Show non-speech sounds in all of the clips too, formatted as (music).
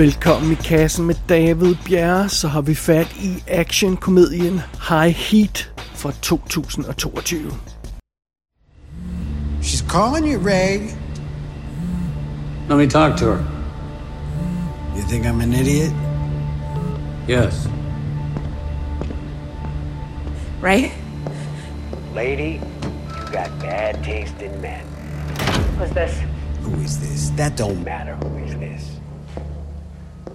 Velkommen i kassen med David Bjerre, så har vi fat i actionkomedien High Heat fra 2022. She's calling you, Ray. Let me talk to her. You think I'm an idiot? Yes. Ray? Lady, you got bad taste in men. Who's this? Who is this? That don't matter. Who is this?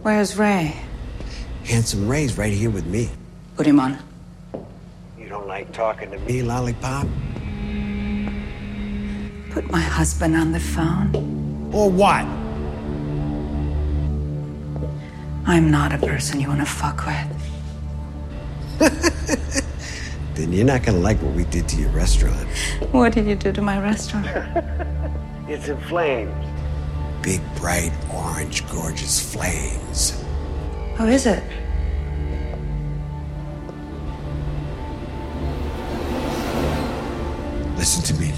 Where's Ray? Handsome Ray's right here with me. Put him on. You don't like talking to me? Lollipop? Put my husband on the phone. Or what? I'm not a person you want to fuck with. (laughs) Then you're not gonna like what we did to your restaurant. What did you do to my restaurant? (laughs) It's in flames. Big, bright, orange, gorgeous flames. Who is it? Listen to me.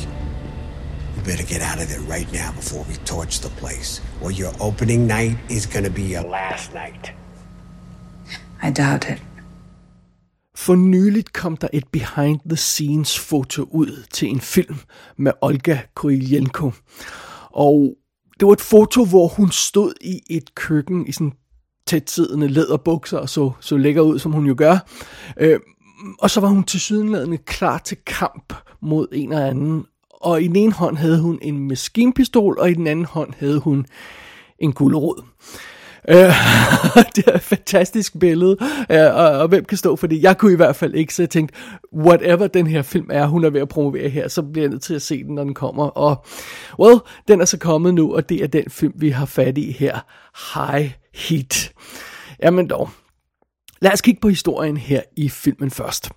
You better get out of there right now before we torch the place. Or your opening night is gonna be your last night. I doubt it. For nyligt kom der et behind the scenes foto ud til en film med Olga Kurylenko. Og det var et foto, hvor hun stod i et køkken i sådan tætsiddende læderbukser og så, så lækker ud, som hun jo gør. Øh, og så var hun til sydenladende klar til kamp mod en eller anden. Og i den ene hånd havde hun en maskinpistol, og i den anden hånd havde hun en gulerod. Øh, Øh, (laughs) det er et fantastisk billede, øh, og, og hvem kan stå for det? Jeg kunne i hvert fald ikke, så jeg tænkte, whatever den her film er, hun er ved at promovere her, så bliver jeg nødt til at se den, når den kommer. Og, well, den er så kommet nu, og det er den film, vi har fat i her, High Heat. Jamen dog, lad os kigge på historien her i filmen først.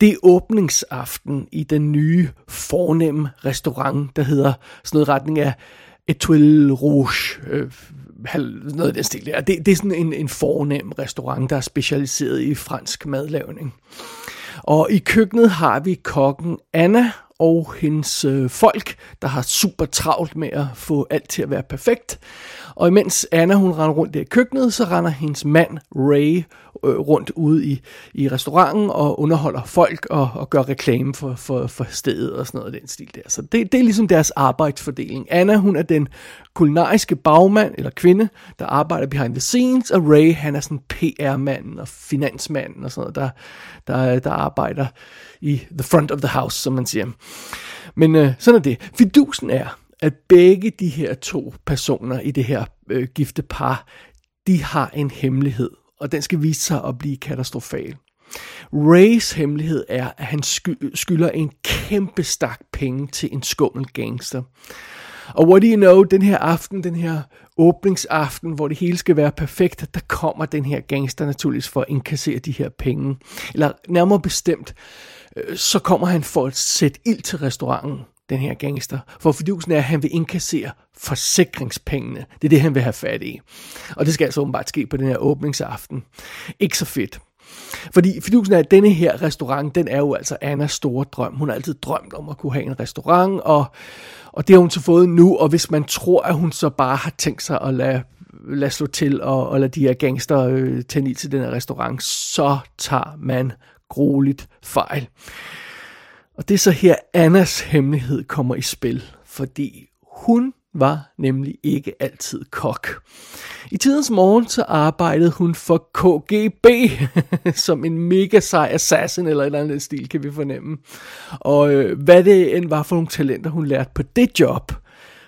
Det er åbningsaften i den nye fornemme restaurant, der hedder sådan noget retning af Etoile Rouge, øh, noget af den stil der. Det, det er sådan en, en fornem restaurant, der er specialiseret i fransk madlavning. Og i køkkenet har vi kokken Anna og hendes øh, folk, der har super travlt med at få alt til at være perfekt. Og imens Anna hun render rundt der i køkkenet, så render hendes mand Ray øh, rundt ude i, i restauranten og underholder folk og, og gør reklame for, for, for stedet og sådan noget af den stil der. Så det, det er ligesom deres arbejdsfordeling. Anna hun er den kulinariske bagmand eller kvinde, der arbejder behind the scenes, og Ray han er sådan PR-manden og finansmanden og sådan noget, der, der, der arbejder i the front of the house, som man siger. Men øh, sådan er det. Fidusen er, at begge de her to personer i det her øh, gifte par, de har en hemmelighed, og den skal vise sig at blive katastrofal. Rays hemmelighed er, at han sky- skylder en kæmpe stak penge til en skummel gangster. Og what do you know, den her aften, den her åbningsaften, hvor det hele skal være perfekt, der kommer den her gangster naturligvis for at inkassere de her penge. Eller nærmere bestemt, Øh, så kommer han for at sætte ild til restauranten, den her gangster. For fordusen er, at han vil inkassere forsikringspengene. Det er det, han vil have fat i. Og det skal altså åbenbart ske på den her åbningsaften. Ikke så fedt. Fordi fidusen er, at denne her restaurant, den er jo altså Annas store drøm. Hun har altid drømt om at kunne have en restaurant, og, og det har hun så fået nu. Og hvis man tror, at hun så bare har tænkt sig at lade, lade slå til og, og lade de her gangster øh, tænde i til den her restaurant, så tager man grueligt fejl. Og det er så her, Annas hemmelighed kommer i spil, fordi hun var nemlig ikke altid kok. I tidens morgen så arbejdede hun for KGB, (laughs) som en mega sej assassin eller et eller andet stil, kan vi fornemme. Og øh, hvad det end var for nogle talenter, hun lærte på det job,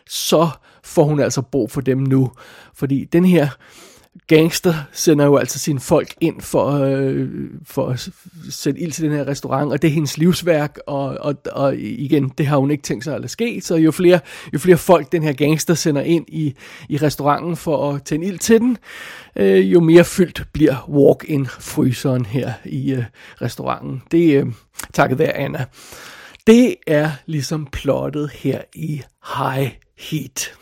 så får hun altså brug for dem nu. Fordi den her gangster sender jo altså sine folk ind for, øh, for at sætte ild til den her restaurant, og det er hendes livsværk, og, og, og igen, det har hun ikke tænkt sig at lade ske, så jo flere, jo flere folk den her gangster sender ind i, i restauranten for at tænde ild til den, øh, jo mere fyldt bliver walk-in-fryseren her i øh, restauranten. Det er øh, takket være Anna. Det er ligesom plottet her i High Heat.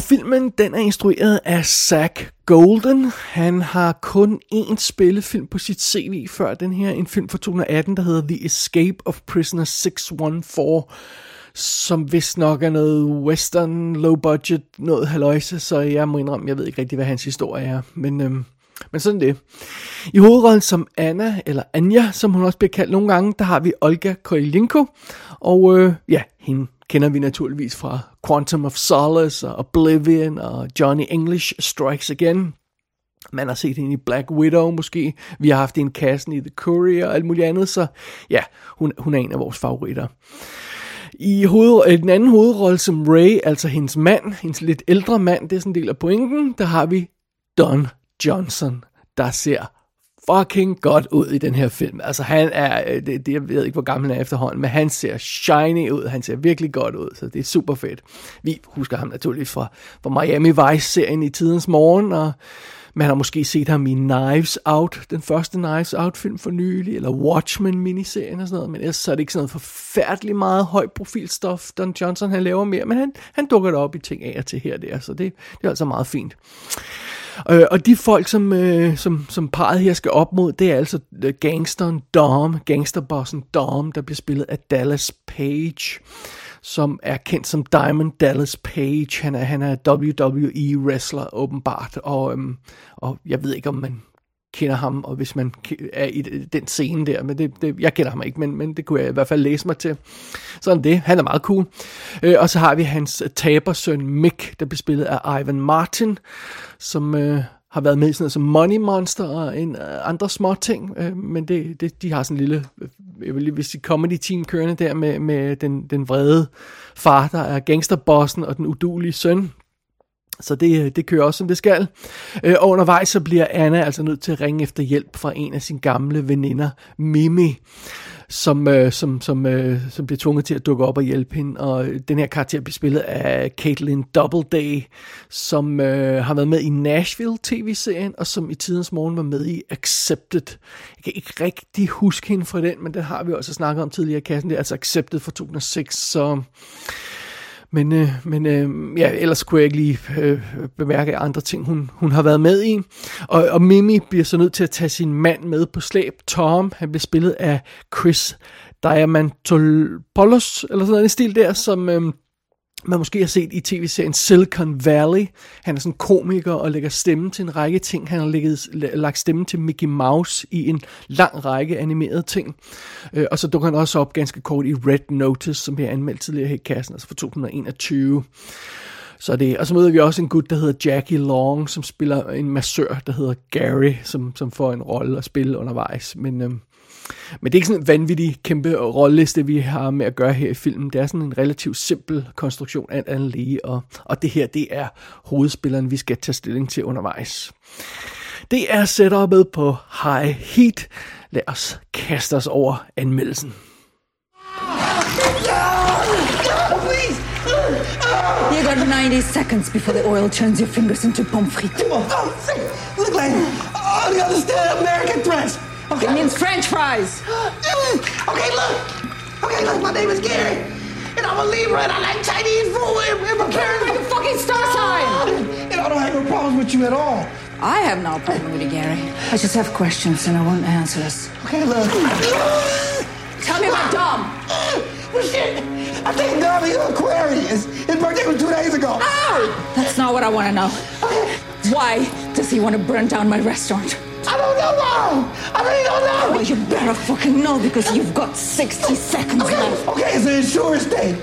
Og filmen, den er instrueret af Zach Golden. Han har kun én spillefilm på sit CV før den her. En film fra 2018, der hedder The Escape of Prisoner 614, som vist nok er noget western, low budget, noget haløjse, så jeg må indrømme, jeg ved ikke rigtig, hvad hans historie er, men, øhm, men sådan det. I hovedrollen som Anna, eller Anja, som hun også bliver kaldt nogle gange, der har vi Olga Korylenko, og øh, ja, hende kender vi naturligvis fra Quantum of Solace og Oblivion og Johnny English Strikes Again. Man har set hende i Black Widow måske. Vi har haft en kassen i The Courier og alt muligt andet, så ja, hun, hun er en af vores favoritter. I hoved, øh, den anden hovedrolle som Ray, altså hendes mand, hendes lidt ældre mand, det er sådan en del af pointen, der har vi Don Johnson, der ser fucking godt ud i den her film. Altså han er, øh, det, det, jeg ved ikke hvor gammel han er efterhånden, men han ser shiny ud, han ser virkelig godt ud, så det er super fedt. Vi husker ham naturligvis fra, fra Miami Vice-serien i tidens morgen, og man har måske set ham i Knives Out, den første Knives Out-film for nylig, eller Watchmen-miniserien og sådan noget, men ellers så er det ikke sådan noget forfærdeligt meget høj profilstof, Don Johnson han laver mere, men han, han dukker op i ting af og til her og der, så det, det er altså meget fint. Øh, og de folk, som, øh, som, som parret her skal op mod, det er altså øh, gangsteren Dom, gangsterbossen Dom, der bliver spillet af Dallas Page som er kendt som Diamond Dallas Page. Han er, han er WWE-wrestler åbenbart, og, øhm, og jeg ved ikke, om man kender ham, og hvis man er i den scene der, men det, det, jeg kender ham ikke, men, men det kunne jeg i hvert fald læse mig til. Sådan det, han er meget cool. Øh, og så har vi hans tabersøn Mick, der bliver spillet af Ivan Martin, som øh, har været med i sådan noget som Money Monster og en, øh, andre små ting, øh, men det, det, de har sådan en lille, øh, jeg vil lige sige comedy team kørende der med, med den, den vrede far, der er gangsterbossen og den udulige søn, så det, det kører også, som det skal. Øh, og undervejs så bliver Anna altså nødt til at ringe efter hjælp fra en af sine gamle veninder, Mimi, som, øh, som, som, øh, som bliver tvunget til at dukke op og hjælpe hende. Og øh, den her karakter bliver spillet af Caitlin Doubleday, som øh, har været med i Nashville tv-serien, og som i tidens morgen var med i Accepted. Jeg kan ikke rigtig huske hende fra den, men den har vi også snakket om tidligere i kassen. Det er altså Accepted fra 2006, så men, øh, men øh, ja, ellers kunne jeg ikke lige øh, bemærke andre ting, hun, hun har været med i. Og, og Mimi bliver så nødt til at tage sin mand med på slæb. Tom, han bliver spillet af Chris Diamantopoulos, eller sådan en stil der, som... Øh, man måske har set i tv-serien Silicon Valley. Han er sådan komiker og lægger stemme til en række ting. Han har lægget, lagt stemme til Mickey Mouse i en lang række animerede ting. Øh, og så dukker han også op ganske kort i Red Notice, som jeg anmeldt tidligere her i kassen, altså fra 2021. Så det, og så møder vi også en gut, der hedder Jackie Long, som spiller en massør, der hedder Gary, som, som får en rolle at spille undervejs. Men, øhm, men det er ikke sådan en vanvittig kæmpe rolleliste, vi har med at gøre her i filmen. Det er sådan en relativt simpel konstruktion af en lige, og, og det her, det er hovedspilleren, vi skal tage stilling til undervejs. Det er setupet på High Heat. Lad os kaste os over anmeldelsen. You got 90 seconds before the oil turns your fingers into pommes frites. Oh, look like all the understand American threats. Okay. It means French fries. (gasps) okay, look. Okay, look, my name is Gary. And I'm a Libra and I like Chinese food and, and preparing Like a fucking star sign. And I don't have no problems with you at all. I have no problem with you, Gary. I just have questions and I want answers. Okay, look. (gasps) Tell me about Dom. (laughs) Well, shit. I think Dom is Aquarius. His birthday was two days ago. Oh, that's not what I want to know. Why does he want to burn down my restaurant? I don't know, Mom. I really don't know. Well, you better fucking know because you've got 60 seconds Okay, left. okay, it's an insurance thing.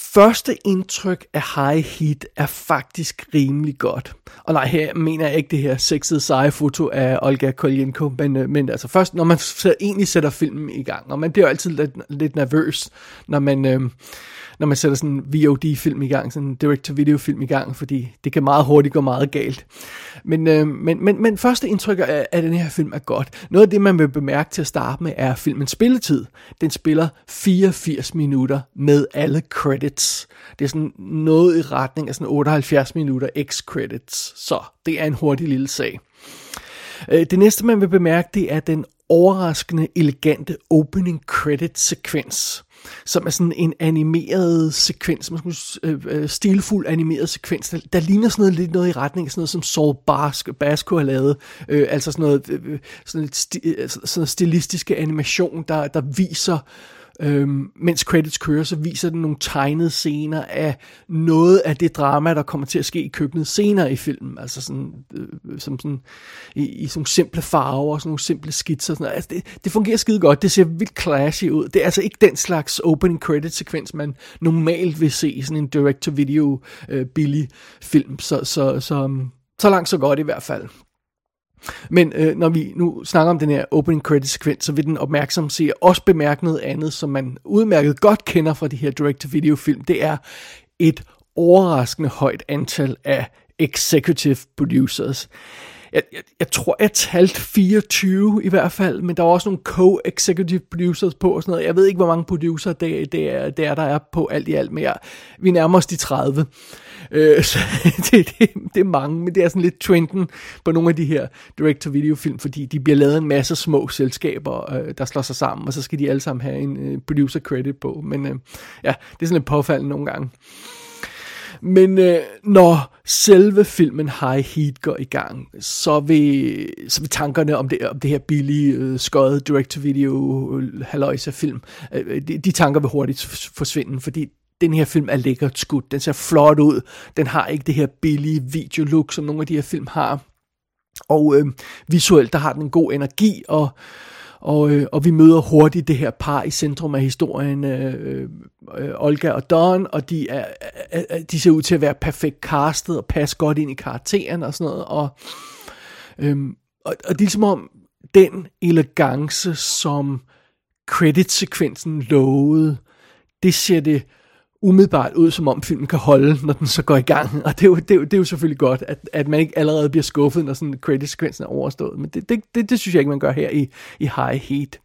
Første indtryk af High Heat er faktisk rimelig godt. Og nej, her mener jeg ikke det her sexede seje foto af Olga Koljenko, men, øh, men altså først, når man så egentlig sætter filmen i gang, og man bliver jo altid lidt, lidt nervøs, når man, øh, når man sætter sådan en VOD-film i gang, sådan en direct-to-video-film i gang, fordi det kan meget hurtigt gå meget galt. Men, øh, men, men, men første indtryk af, af den her film er godt. Noget af det, man vil bemærke til at starte med, er filmens spilletid. Den spiller 84 minutter med alle credits. Det er sådan noget i retning af sådan 78 minutter x-credits. Så det er en hurtig lille sag. Øh, det næste, man vil bemærke, det er den overraskende elegante opening credit sekvens, som er sådan en animeret sekvens, man skulle, øh, øh, stilfuld animeret sekvens, der, der ligner sådan noget lidt noget i retning af sådan noget, som Saul Bask, Basco har lavet, øh, altså sådan noget, øh, øh sådan, et sti, øh, sådan noget stilistiske animation, der, der viser Øhm, mens credits kører, så viser den nogle tegnede scener af noget af det drama, der kommer til at ske i køkkenet senere i filmen. Altså sådan, øh, som sådan, i, i sådan nogle simple farver og sådan nogle simple skitser. Sådan noget. Altså det, det fungerer skide godt. Det ser vildt classy ud. Det er altså ikke den slags opening credit sekvens, man normalt vil se i sådan en direct-to-video øh, billig film. Så, så, så, så langt så godt i hvert fald. Men øh, når vi nu snakker om den her opening credit sekvens, så vil den opmærksom se også bemærke noget andet, som man udmærket godt kender fra de her direct-to-video film. Det er et overraskende højt antal af executive producers. Jeg, jeg, jeg tror, jeg talte 24 i hvert fald, men der var også nogle co-executive producers på og sådan noget. Jeg ved ikke, hvor mange producer det, det, er, det er, der er på alt i alt, men jeg, vi nærmer os de 30. Øh, så (laughs) det, det, det er mange, men det er sådan lidt trenden på nogle af de her direct-to-video film, fordi de bliver lavet en masse små selskaber, øh, der slår sig sammen, og så skal de alle sammen have en øh, producer credit på. Men øh, ja, det er sådan lidt påfaldende nogle gange. Men øh, når selve filmen High Heat går i gang, så vil, så vil tankerne om det, om det her billige, øh, skøde direct-to-video øh, haløjse film, øh, øh, de, de tanker vil hurtigt forsvinde, fordi den her film er lækkert skudt, den ser flot ud, den har ikke det her billige videolook, som nogle af de her film har, og øh, visuelt, der har den en god energi, og og, øh, og vi møder hurtigt det her par i centrum af historien, øh, øh, Olga og Don, og de, er, øh, de ser ud til at være perfekt castet og passe godt ind i karakteren og sådan noget. Og, øh, og, og det er ligesom om den elegance, som credit-sekvensen lovede, det ser det umiddelbart ud, som om filmen kan holde, når den så går i gang. Og det er jo, det er jo, det er jo selvfølgelig godt, at, at man ikke allerede bliver skuffet, når sådan credit-sekvensen er overstået. Men det, det, det, det synes jeg ikke, man gør her i, i High Heat.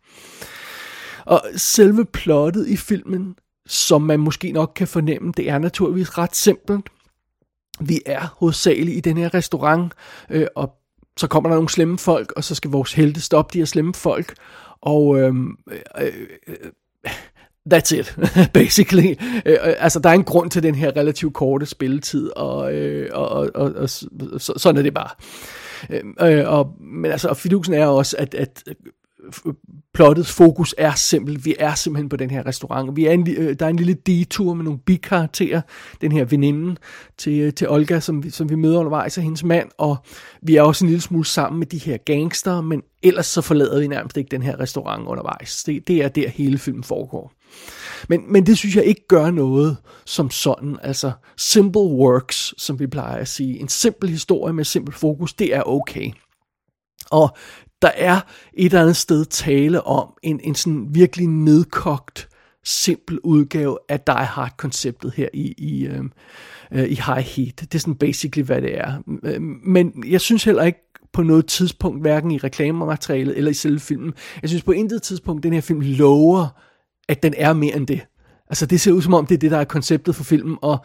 Og selve plottet i filmen, som man måske nok kan fornemme, det er naturligvis ret simpelt. Vi er hovedsageligt i den her restaurant, øh, og så kommer der nogle slemme folk, og så skal vores helte stoppe de her slemme folk. Og øhm, øh, øh, øh, That's it, (laughs) basically. Øh, altså, der er en grund til den her relativt korte spilletid, og, øh, og, og, og, og så, sådan er det bare. Øh, øh, og, men altså, og fidusen er også, at, at øh, plottets fokus er simpelt. Vi er simpelthen på den her restaurant. Vi er en, øh, der er en lille detur med nogle bikarakterer. Den her veninde til, til Olga, som vi, som vi møder undervejs, og hendes mand. Og vi er også en lille smule sammen med de her gangster, men ellers så forlader vi nærmest ikke den her restaurant undervejs. Det, det er der hele filmen foregår. Men, men det synes jeg ikke gør noget som sådan. Altså, simple works, som vi plejer at sige. En simpel historie med simpel fokus, det er okay. Og der er et eller andet sted tale om en, en sådan virkelig nedkogt, simpel udgave af Die Hard-konceptet her i, i, øhm, øh, i High Heat. Det er sådan basically, hvad det er. Øh, men jeg synes heller ikke på noget tidspunkt, hverken i reklamematerialet eller i selve filmen, jeg synes på intet tidspunkt, den her film lover at den er mere end det. Altså det ser ud som om, det er det, der er konceptet for filmen, og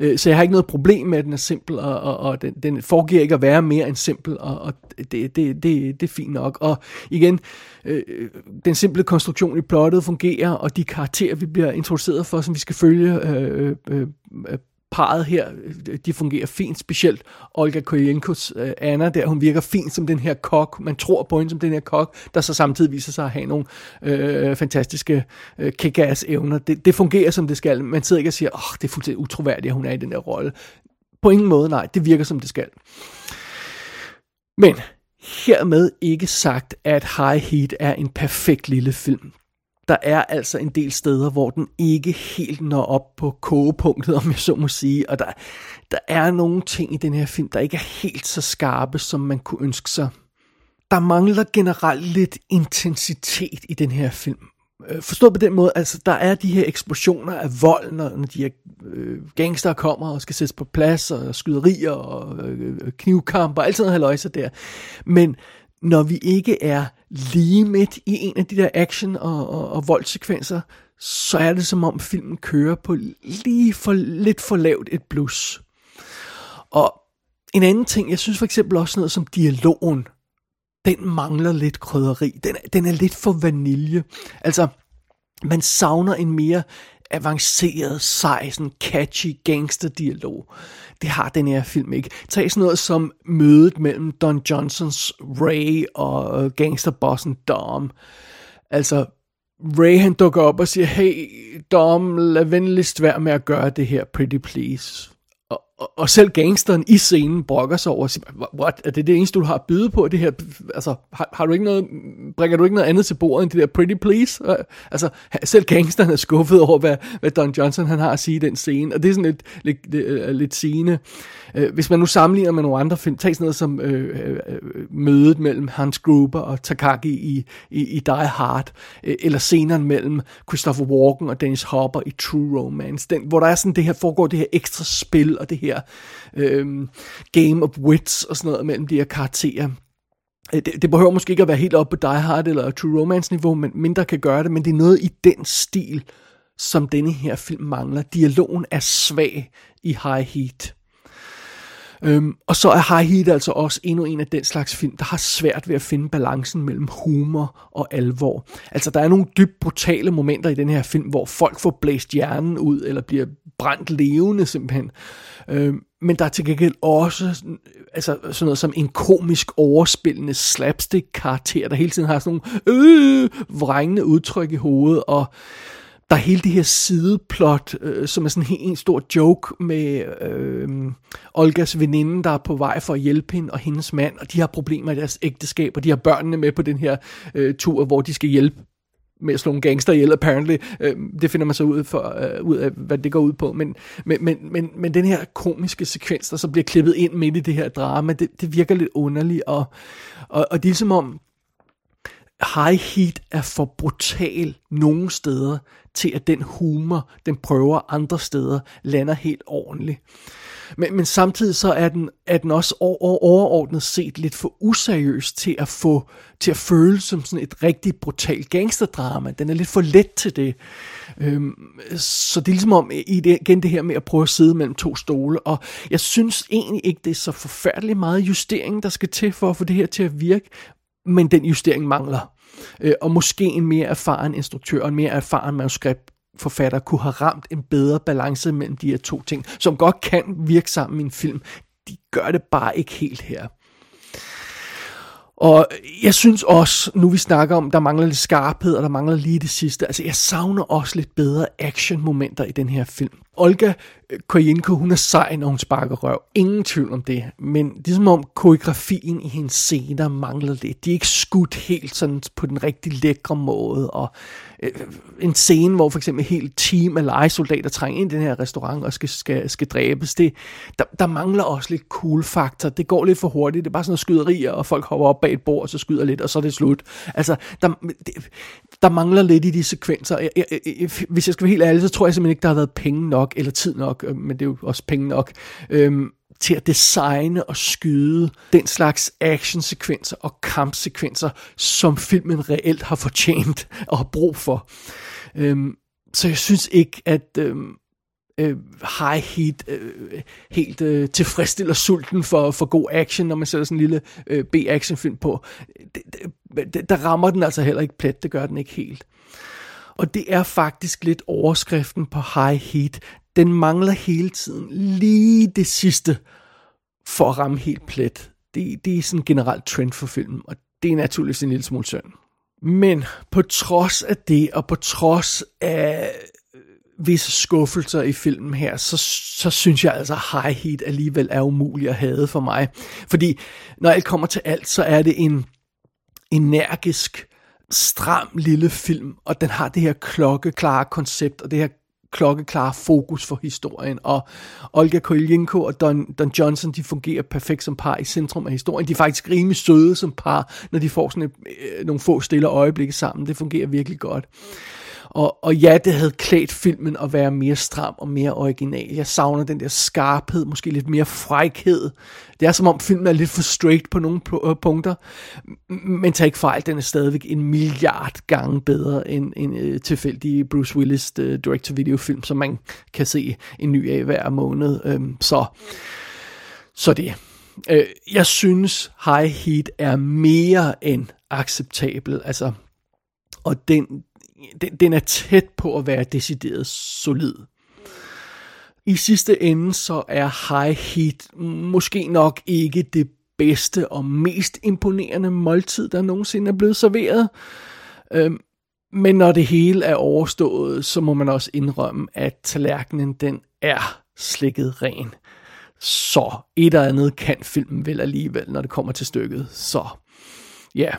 øh, så jeg har ikke noget problem med, at den er simpel, og, og, og den, den foregiver ikke at være mere end simpel, og, og det, det, det, det er fint nok. Og igen, øh, øh den simple konstruktion i plottet fungerer, og de karakterer, vi bliver introduceret for, som vi skal følge øh, øh, øh parret her, de fungerer fint, specielt Olga Koyenkos øh, Anna der, hun virker fint som den her kok, man tror på hende som den her kok, der så samtidig viser sig at have nogle øh, fantastiske øh, kick evner. Det, det fungerer som det skal, man sidder ikke og siger, åh, oh, det er fuldstændig utroværdigt, at hun er i den der rolle. På ingen måde, nej, det virker som det skal. Men hermed ikke sagt, at High Heat er en perfekt lille film der er altså en del steder, hvor den ikke helt når op på kogepunktet, om jeg så må sige. Og der, der er nogle ting i den her film, der ikke er helt så skarpe, som man kunne ønske sig. Der mangler generelt lidt intensitet i den her film. Øh, Forstået på den måde, altså der er de her eksplosioner af vold, når, når de her øh, gangster kommer og skal sættes på plads, og skyderier og øh, øh knivkamp og alt sådan noget der. Men når vi ikke er lige midt i en af de der action- og, og, og voldsekvenser, så er det som om filmen kører på lige for lidt for lavt et blus. Og en anden ting, jeg synes for eksempel også noget som dialogen, den mangler lidt krydderi. Den, den er lidt for vanilje. Altså, man savner en mere avanceret, sej, sådan catchy gangsterdialog. Det har den her film ikke. Tag sådan noget som mødet mellem Don Johnsons Ray og øh, gangsterbossen Dom. Altså, Ray han dukker op og siger, hey Dom, lad venligst være med at gøre det her, pretty please. Og, og, selv gangsteren i scenen brokker sig over siger, what, er det det eneste, du har at byde på det her? Altså, har, har du ikke noget, bringer du ikke noget andet til bordet end det der pretty please? Altså, selv gangsteren er skuffet over, hvad, hvad Don Johnson han har at sige i den scene, og det er sådan lidt, lidt, lidt, øh, lidt sigende. Øh, Øh, hvis man nu sammenligner med nogle andre film, tag sådan noget som øh, øh, øh, mødet mellem Hans Gruber og Takagi i, i, i Die Hard, øh, eller scenen mellem Christopher Walken og Dennis Hopper i True Romance, den, hvor der er sådan det her, foregår det her ekstra spil, og det her øh, game of wits og sådan noget mellem de her karakterer. Øh, det, det behøver måske ikke at være helt oppe på Die Hard eller True Romance niveau, men mindre kan gøre det, men det er noget i den stil, som denne her film mangler. Dialogen er svag i High Heat. Øhm, og så er High Heat altså også endnu en af den slags film, der har svært ved at finde balancen mellem humor og alvor. Altså der er nogle dybt brutale momenter i den her film, hvor folk får blæst hjernen ud, eller bliver brændt levende simpelthen. Øhm, men der er til gengæld også altså, sådan noget som en komisk overspillende slapstick-karakter, der hele tiden har sådan nogle øh, vrængende udtryk i hovedet, og der er hele det her sideplot, øh, som er sådan en, en stor joke med øh, Olgas veninde, der er på vej for at hjælpe hende, og hendes mand, og de har problemer i deres ægteskab, og de har børnene med på den her øh, tur, hvor de skal hjælpe med at slå en gangster ihjel, apparently. Øh, det finder man så ud, for, øh, ud af, hvad det går ud på. Men, men, men, men, men den her komiske sekvens, der så bliver klippet ind midt i det her drama, det, det virker lidt underligt, og, og, og det er som om, High Heat er for brutal nogle steder, til at den humor, den prøver andre steder, lander helt ordentligt. Men, men samtidig så er den, er den også over, overordnet set lidt for useriøs til at få til at føles som sådan et rigtig brutalt gangsterdrama. Den er lidt for let til det. Øhm, så det er ligesom om, i det, igen det her med at prøve at sidde mellem to stole, og jeg synes egentlig ikke, det er så forfærdeligt meget justering, der skal til for at få det her til at virke, men den justering mangler. Øh, og måske en mere erfaren instruktør og en mere erfaren manuskript forfatter kunne have ramt en bedre balance mellem de her to ting, som godt kan virke sammen i en film. De gør det bare ikke helt her. Og jeg synes også, nu vi snakker om, der mangler lidt skarphed, og der mangler lige det sidste, altså jeg savner også lidt bedre action-momenter i den her film. Olga øh, Koyenko, hun er sej, når hun sparker røv. Ingen tvivl om det. Men det er som om koreografien i hendes scener mangler lidt. De er ikke skudt helt sådan på den rigtig lækre måde. Og øh, en scene, hvor for eksempel et helt team af legesoldater trænger ind i den her restaurant og skal, skal, skal dræbes, det, der, der mangler også lidt cool faktor. Det går lidt for hurtigt. Det er bare sådan noget skyderier, og folk hopper op bag et bord, og så skyder lidt, og så er det slut. Altså, der, det, der mangler lidt i de sekvenser. Jeg, jeg, jeg, hvis jeg skal være helt ærlig, så tror jeg simpelthen ikke, der har været penge nok, eller tid nok, øh, men det er jo også penge nok, øhm, til at designe og skyde den slags actionsekvenser og kampsekvenser, som filmen reelt har fortjent og har brug for. Øhm, så jeg synes ikke, at øhm, øh, high heat øh, helt øh, tilfredsstiller sulten for, for god action, når man sætter sådan en lille øh, B-actionfilm på. Det, det, der rammer den altså heller ikke plet, det gør den ikke helt. Og det er faktisk lidt overskriften på high heat. Den mangler hele tiden lige det sidste for at ramme helt plet. Det, det er sådan en generelt trend for filmen, og det er naturligvis en lille smule synd. Men på trods af det, og på trods af visse skuffelser i filmen her, så, så synes jeg altså, High Heat alligevel er umulig at have for mig. Fordi når alt kommer til alt, så er det en energisk, stram lille film, og den har det her klokkeklare koncept, og det her klokkeklare fokus for historien, og Olga Kolyenko og Don, Don Johnson, de fungerer perfekt som par i centrum af historien. De er faktisk rimelig søde som par, når de får sådan et, øh, nogle få stille øjeblikke sammen. Det fungerer virkelig godt. Og, og ja, det havde klædt filmen at være mere stram og mere original. Jeg savner den der skarphed, måske lidt mere frækhed. Det er som om filmen er lidt for straight på nogle øh, punkter. Men tag ikke fejl, den er stadigvæk en milliard gange bedre end en uh, øh, tilfældig Bruce Willis øh, uh, direct-to-video film, som man kan se en ny af hver måned. Um, så, så det. Uh, jeg synes, High Heat er mere end acceptabel. Altså, og den, den, den er tæt på at være decideret solid. I sidste ende så er High Heat måske nok ikke det bedste og mest imponerende måltid, der nogensinde er blevet serveret. Øhm, Men når det hele er overstået, så må man også indrømme, at tallerkenen den er slikket ren. Så et eller andet kan filmen vel alligevel, når det kommer til stykket. Så ja,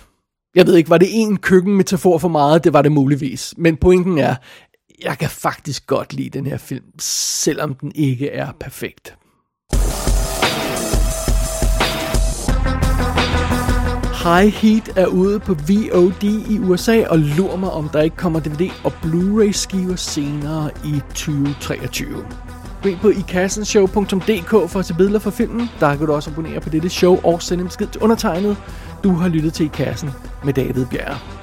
jeg ved ikke, var det en køkkenmetafor for meget? Det var det muligvis. Men pointen er, jeg kan faktisk godt lide den her film, selvom den ikke er perfekt. High Heat er ude på VOD i USA, og lur mig, om der ikke kommer DVD og Blu-ray skiver senere i 2023. Gå ind på ikassenshow.dk for at se billeder fra filmen. Der kan du også abonnere på dette show og sende en besked til undertegnet. Du har lyttet til I Kassen med David Bjerg.